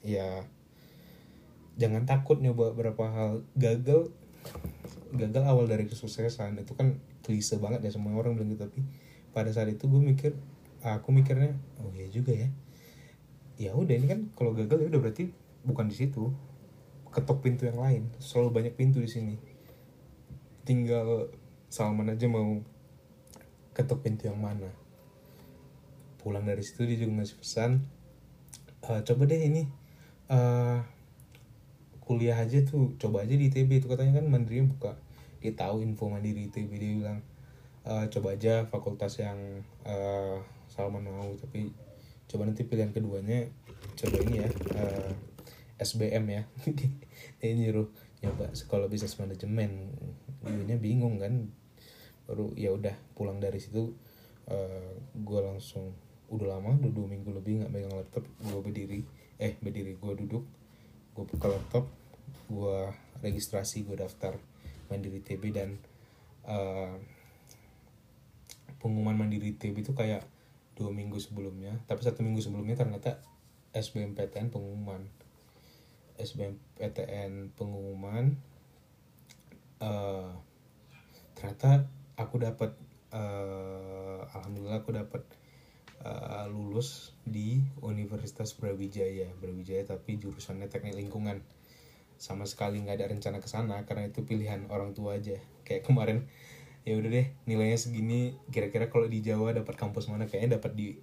ya jangan takut nyoba berapa hal. Gagal gagal awal dari kesuksesan itu kan klise banget ya semua orang bilang gitu. Tapi pada saat itu gue mikir aku mikirnya oh iya juga ya. Ya udah ini kan kalau gagal ya udah berarti bukan di situ. Ketok pintu yang lain. Selalu banyak pintu di sini. Tinggal Salman aja mau ketok pintu yang mana. Pulang dari situ dia juga ngasih pesan uh, coba deh ini uh, kuliah aja tuh coba aja di ITB itu katanya kan mandiri buka dia tahu info mandiri ITB dia bilang e, coba aja fakultas yang uh, Salman mau tapi coba nanti pilihan keduanya coba ini ya uh, eh, SBM ya. Dia nyuruh nyoba sekolah bisnis manajemen. Gue bingung kan. Baru ya udah pulang dari situ uh, gue langsung udah lama udah dua minggu lebih nggak megang laptop gue berdiri. Eh berdiri gue duduk gue buka laptop gue registrasi gue daftar mandiri TB dan uh, pengumuman mandiri TB itu kayak dua minggu sebelumnya. Tapi satu minggu sebelumnya ternyata SBMPTN pengumuman. SBMPTN pengumuman uh, ternyata aku dapat uh, alhamdulillah aku dapat uh, lulus di Universitas Brawijaya. Brawijaya tapi jurusannya teknik lingkungan sama sekali nggak ada rencana ke sana karena itu pilihan orang tua aja. Kayak kemarin ya udah deh nilainya segini kira-kira kalau di Jawa dapat kampus mana? Kayaknya dapat di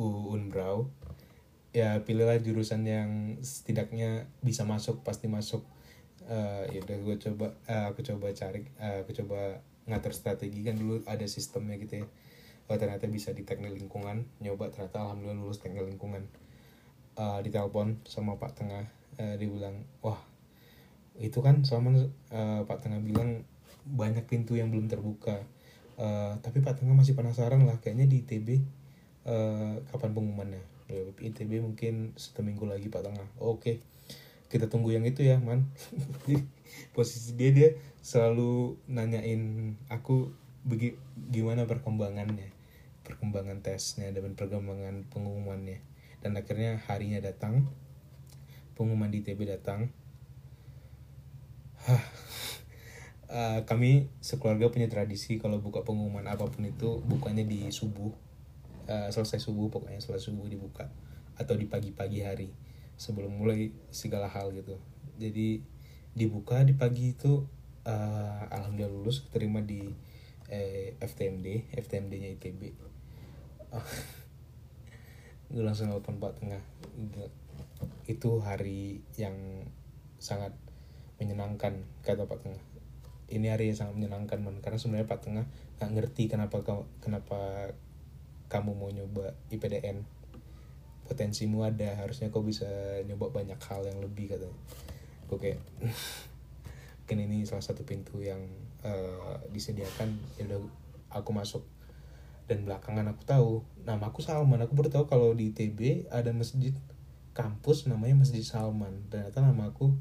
Unbrau ya pilihlah jurusan yang setidaknya bisa masuk pasti masuk. Uh, ya udah gue coba uh, aku coba cari uh, aku coba ngatur strategi. Kan dulu ada sistemnya gitu ya. Oh ternyata bisa di teknik lingkungan. Nyoba ternyata alhamdulillah lulus teknik lingkungan. Uh, ditelepon sama pak tengah uh, dia bilang wah itu kan sama uh, pak tengah bilang banyak pintu yang belum terbuka. Uh, tapi pak tengah masih penasaran lah kayaknya di itb eh, kapan pengumumannya. ITB mungkin satu minggu lagi pak tengah. Oke kita tunggu yang itu ya man. Posisi dia dia selalu nanyain aku begi, gimana perkembangannya perkembangan tesnya dan perkembangan pengumumannya. Dan akhirnya harinya datang pengumuman di ITB datang. Uh, kami sekeluarga punya tradisi kalau buka pengumuman apa pun itu bukanya di subuh. Uh, selesai subuh pokoknya selesai subuh dibuka atau di pagi-pagi hari sebelum mulai segala hal gitu. Jadi dibuka di pagi itu uh, alhamdulillah lulus terima di eh, FTMD FTMD-nya ITB uh, gue langsung nelfon Pak Tengah. Itu hari yang sangat menyenangkan kata Pak Tengah. Ini hari yang sangat menyenangkan man karena sebenarnya Pak Tengah nggak ngerti kenapa kenapa kamu mau nyoba IPDN potensimu ada harusnya kau bisa nyoba banyak hal yang lebih katanya. Gue kayak mungkin ini salah satu pintu yang uh, disediakan ya aku masuk. Dan belakangan aku tahu nama aku Salman. Aku baru tahu kalau di ITB ada masjid kampus namanya Masjid Salman. Ternyata nama aku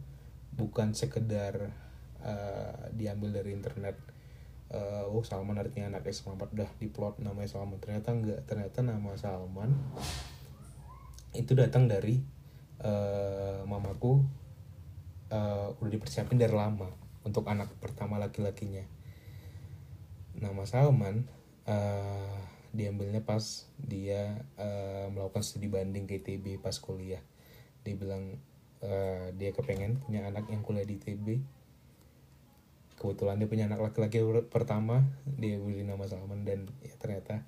bukan sekedar uh, diambil dari internet uh, oh Salman artinya anak selamat udah diplot namanya Salman. Ternyata enggak ternyata nama Salman itu datang dari uh, mamaku uh, udah dipersiapin dari lama untuk anak pertama laki-lakinya. Nama Salman uh, diambilnya pas dia uh, melakukan studi banding ke ITB pas kuliah. Dia bilang uh, dia kepengen punya anak yang kuliah di ITB kebetulan dia punya anak laki-laki pertama dia beri nama Salman dan ya ternyata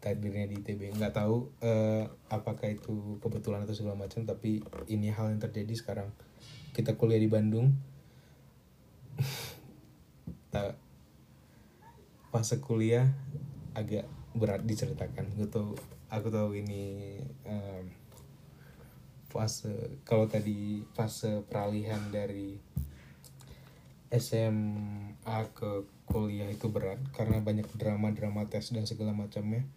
takdirnya di ITB nggak tahu uh, apakah itu kebetulan atau segala macam tapi ini hal yang terjadi sekarang. Kita kuliah di Bandung. Pas kuliah agak berat diceritakan. Gue aku tahu ini um, fase kalau tadi fase peralihan dari SMA ke kuliah itu berat karena banyak drama-drama tes dan segala macamnya.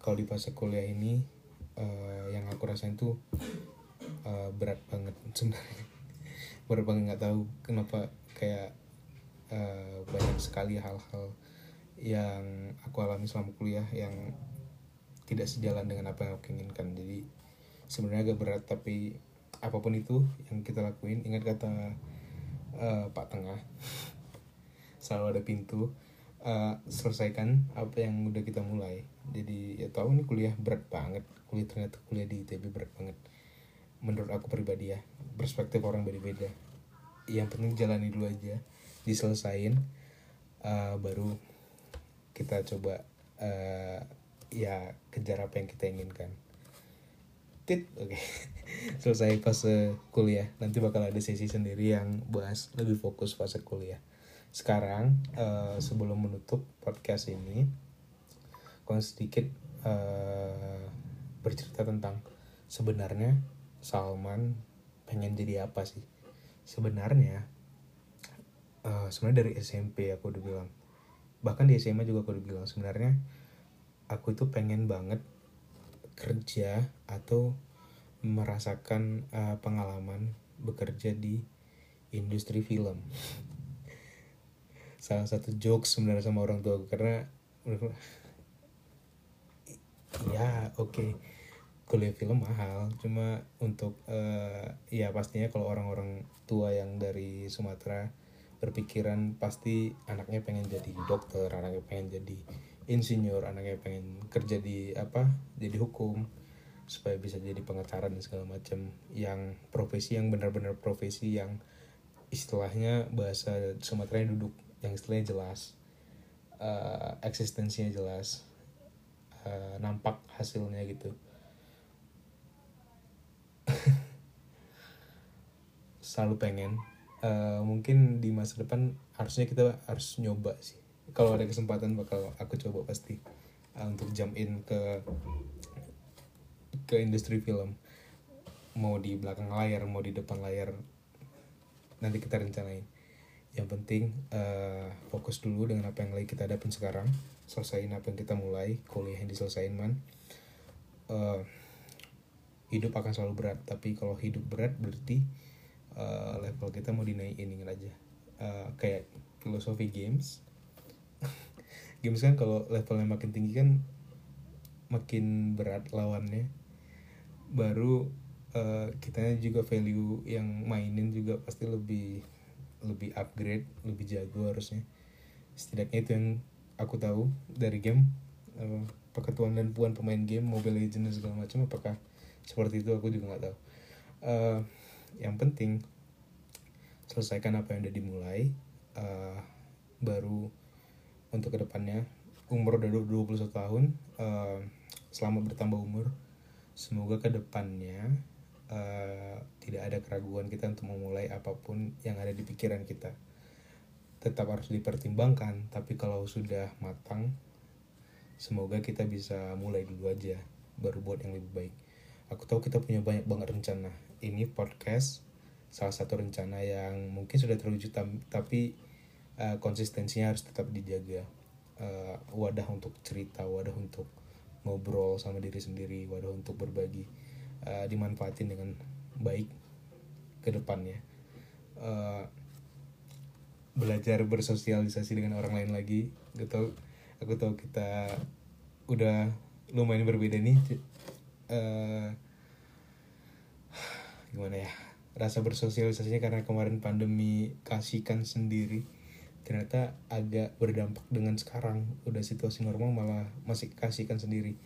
Kalau di fase kuliah ini uh, yang aku rasain tuh uh, berat banget sebenarnya. berat banget nggak tahu kenapa kayak uh, banyak sekali hal-hal yang aku alami selama kuliah yang tidak sejalan dengan apa yang aku inginkan. Jadi sebenarnya agak berat tapi apa pun itu yang kita lakuin ingat kata uh, Pak Tengah selalu ada pintu uh, selesaikan apa yang udah kita mulai. Jadi ya tahu nih kuliah berat banget kuliah ternyata kuliah di ITB berat banget. Menurut aku pribadi ya perspektif orang beda-beda. Yang penting jalani dulu aja diselesain uh, baru kita coba uh, ya kejar apa yang kita inginkan tit. Oke. Okay. selesai fase kuliah. Nanti bakal ada sesi sendiri yang bahas lebih fokus fase kuliah. Sekarang uh, sebelum menutup podcast ini aku sedikit uh, bercerita tentang sebenarnya Salman pengen jadi apa sih? Sebenarnya uh, sebenarnya dari SMP aku udah bilang. Bahkan di SMA juga aku udah bilang sebenarnya aku itu pengen banget kerja atau merasakan uh, pengalaman bekerja di industri film salah satu jokes sebenarnya sama orang tua karena ya oke okay. kuliah film mahal cuma untuk uh, ya pastinya kalau orang-orang tua yang dari Sumatera berpikiran pasti anaknya pengen jadi dokter anaknya pengen jadi insinyur anaknya pengen kerja di apa jadi hukum supaya bisa jadi pengacara dan segala macam yang profesi yang benar-benar profesi yang istilahnya bahasa Sumatera duduk yang istilahnya jelas uh, eksistensinya jelas uh, nampak hasilnya gitu. Selalu pengen. Uh, mungkin di masa depan harusnya kita harus nyoba sih kalau ada kesempatan bakal aku coba pasti uh, untuk jump in ke ke industri film. Mau di belakang layar mau di depan layar nanti kita rencanain. Yang penting uh, fokus dulu dengan apa yang lagi kita hadapin sekarang. Selesaiin apa yang kita mulai kuliah yang diselesain man. Uh, hidup akan selalu berat tapi kalau hidup berat berarti uh, level kita mau dinaikin aja. Uh, kayak filosofi games games kan kalau levelnya makin tinggi kan makin berat lawannya. Baru uh, kita juga value yang mainin juga pasti lebih lebih upgrade lebih jago harusnya. Setidaknya itu yang aku tahu dari game uh, ketuaan dan puan pemain game Mobile Legends dan segala macam apakah seperti itu aku juga nggak tahu. Uh, yang penting selesaikan apa yang udah dimulai uh, baru untuk ke depannya. Umur udah 21 tahun uh, selama bertambah umur. Semoga ke depannya uh, tidak ada keraguan kita untuk memulai apa pun yang ada di pikiran kita. Tetap harus dipertimbangkan tapi kalau sudah matang semoga kita bisa mulai dulu aja baru buat yang lebih baik. Aku tahu kita punya banyak banget rencana. Ini podcast salah satu rencana yang mungkin sudah terwujud tapi uh, konsistensinya harus tetap dijaga. Uh, wadah untuk cerita wadah untuk ngobrol sama diri sendiri wadah untuk berbagi uh, dimanfaatin dengan baik ke depannya. Uh, belajar bersosialisasi dengan orang lain lagi. Gitu aku tahu kita udah lumayan berbeda nih. Uh, gimana ya? Rasa bersosialisasinya karena kemarin pandemi kasihkan sendiri ternyata agak berdampak dengan sekarang. Udah situasi normal malah masih kasihkan sendiri.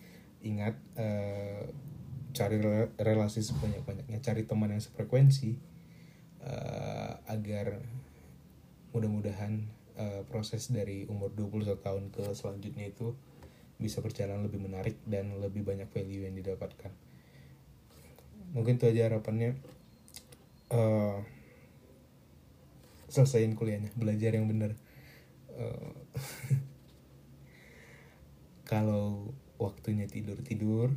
Ingat uh, cari relasi sebanyak banyaknya cari teman yang sefrekuensi uh, agar mudah-mudahan uh, proses dari umur 21 tahun ke selanjutnya itu bisa berjalan lebih menarik dan lebih banyak value yang didapatkan. Mungkin itu aja harapannya. Uh, selesaiin kuliahnya belajar yang benar uh, kalau waktunya tidur tidur.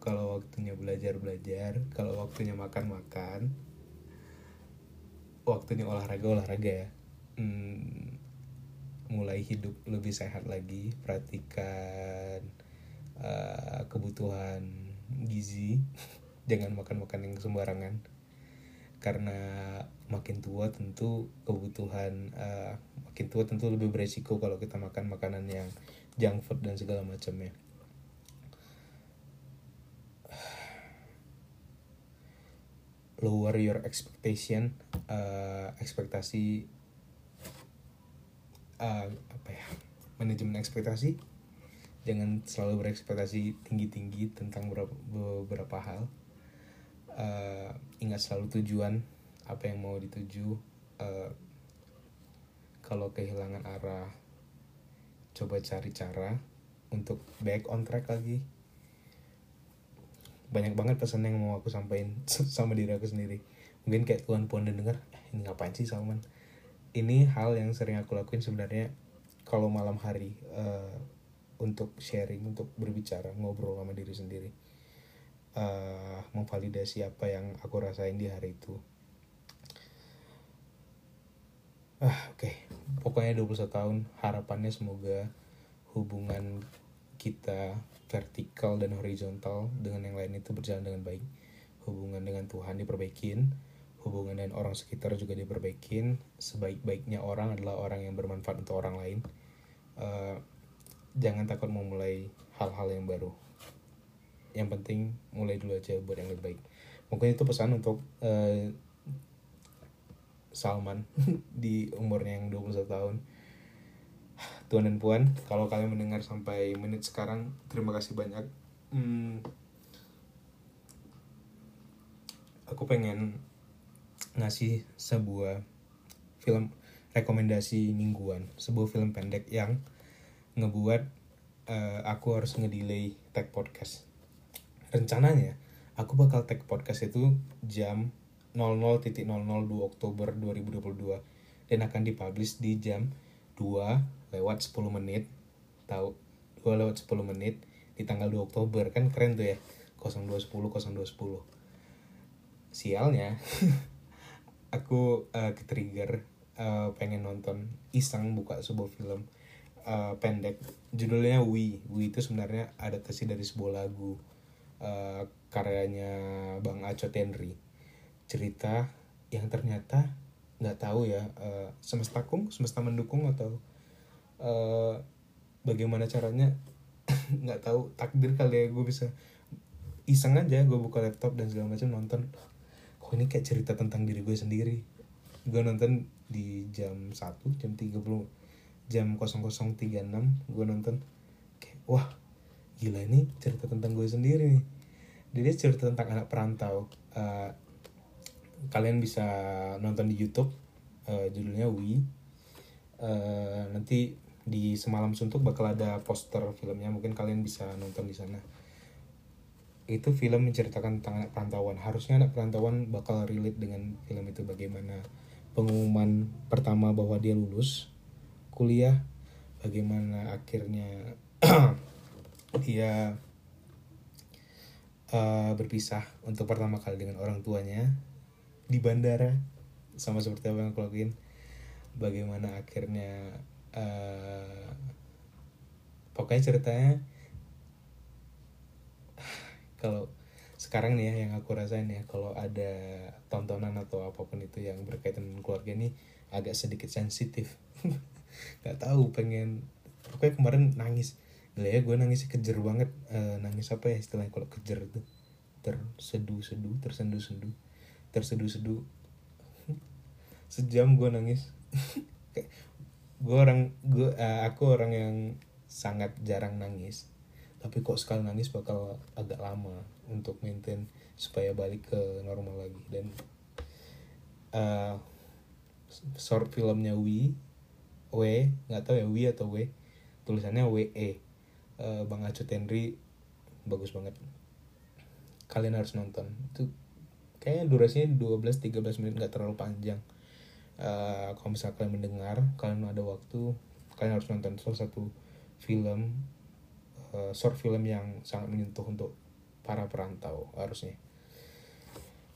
Kalau waktunya belajar belajar. Kalau waktunya makan makan. Waktunya olahraga olahraga ya. Hmm, mulai hidup lebih sehat lagi perhatikan uh, kebutuhan gizi. Jangan makan makan yang sembarangan karena makin tua tentu kebutuhan uh, makin tua tentu lebih beresiko kalau kita makan makanan yang junk food dan segala macamnya lower your expectation uh, ekspektasi uh, apa ya manajemen ekspektasi. Jangan selalu berekspektasi tinggi-tinggi tentang beberapa, beberapa hal uh, ingat selalu tujuan apa yang mau dituju. Uh, kalau kehilangan arah coba cari cara untuk back on track lagi. Banyak banget pesan yang mau aku sampaikan sama diri aku sendiri. Mungkin kayak tuan puan dan dengar eh, ini ngapain sih Salman? Ini hal yang sering aku lakuin sebenarnya kalau malam hari uh, untuk sharing untuk berbicara ngobrol sama diri sendiri uh, memvalidasi apa yang aku rasain di hari itu. Ah oke. Okay. pokoknya 21 tahun harapannya semoga hubungan kita vertikal dan horizontal dengan yang lain itu berjalan dengan baik. Hubungan dengan Tuhan diperbaikin hubungan dengan orang sekitar juga diperbaikin. Sebaik-baiknya orang adalah orang yang bermanfaat untuk orang lain. Uh, jangan takut memulai hal-hal yang baru yang penting mulai dulu aja buat yang lebih baik. Mungkin itu pesan untuk uh, Salman di umurnya yang 21 tahun. Tuan dan Puan kalau kalian mendengar sampai menit sekarang terima kasih banyak. Hmm, aku pengen ngasih sebuah film rekomendasi mingguan sebuah film pendek yang ngebuat uh, aku harus ngedelay tag podcast rencananya aku bakal tag podcast itu jam 00.002 Oktober 2022 dan akan dipublish di jam 2 lewat 10 menit tahu 2 lewat 10 menit di tanggal 2 Oktober. Kan keren tuh ya 0210 0210 sialnya aku uh, ke trigger uh, pengen nonton iseng buka sebuah film uh, pendek. Judulnya We We itu sebenarnya adaptasi dari sebuah lagu uh, karyanya Bang Aco Tenri. Cerita yang ternyata nggak tahu ya uh, semesta kung semesta mendukung atau uh, bagaimana caranya? Nggak tahu takdir kali ya gue bisa iseng aja gue buka laptop dan segala macam nonton. Kok ini kayak cerita tentang diri gue sendiri? Gue nonton di jam 1 jam 30 jam 0036 gue nonton. Kayak wah gila ini cerita tentang gue sendiri nih. Jadi cerita tentang anak perantau. Uh, kalian bisa nonton di YouTube uh, judulnya Wi uh, nanti di semalam suntuk bakal ada poster filmnya mungkin kalian bisa nonton di sana. Itu film menceritakan tentang anak perantauan. Harusnya anak perantauan bakal relate dengan film itu bagaimana pengumuman pertama bahwa dia lulus kuliah bagaimana akhirnya dia uh, berpisah untuk pertama kali dengan orang tuanya di bandara. Sama seperti apa yang aku bagaimana akhirnya uh, pokoknya ceritanya kalau sekarang nih ya yang aku rasain ya kalau ada tontonan atau apa pun itu yang berkaitan dengan keluarga ini agak sedikit sensitif. Nggak tahu pengen pokoknya kemarin nangis ya gue nangis kejer banget. Uh, nangis apa ya istilahnya kalau kejer itu? Terseduh-seduh tersenduh-senduh terseduh-seduh sejam gue nangis. Gue orang gue uh, aku orang yang sangat jarang nangis. Tapi kok sekali nangis bakal agak lama untuk maintain supaya balik ke normal lagi. Dan uh, short filmnya Wi W nggak tahu ya Wi atau W? Tulisannya W E uh, Bang Acu Tenri bagus banget. Kalian harus nonton. Itu kayaknya durasinya 12-13 menit nggak terlalu panjang. Uh, kalau misalnya kalian mendengar kalian ada waktu kalian harus nonton salah satu film uh, short film yang sangat menyentuh untuk para perantau harusnya.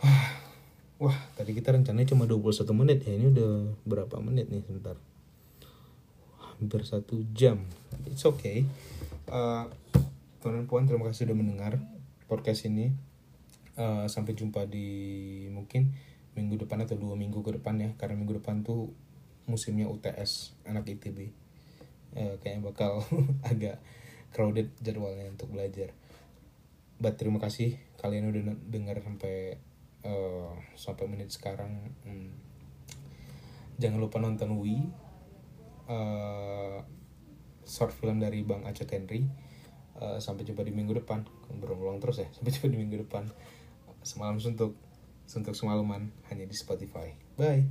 Wah tadi kita rencananya cuma 21 menit ya. Ini udah berapa menit nih sebentar? Hampir satu jam. It's okay uh, teman puan terima kasih sudah mendengar podcast ini. Uh, sampai jumpa di mungkin minggu depan atau dua minggu ke depan ya karena minggu depan tuh musimnya UTS anak ITB uh, eh, kayaknya bakal agak crowded jadwalnya untuk belajar. But terima kasih kalian udah dengar sampai uh, sampai menit sekarang. Hmm. jangan lupa nonton Wi uh, short film dari Bang Aceh Henry. Uh, sampai jumpa di minggu depan. Berulang-ulang terus ya. Sampai jumpa di minggu depan. Semalam suntuk. Suntuk semalaman hanya di Spotify. Bye.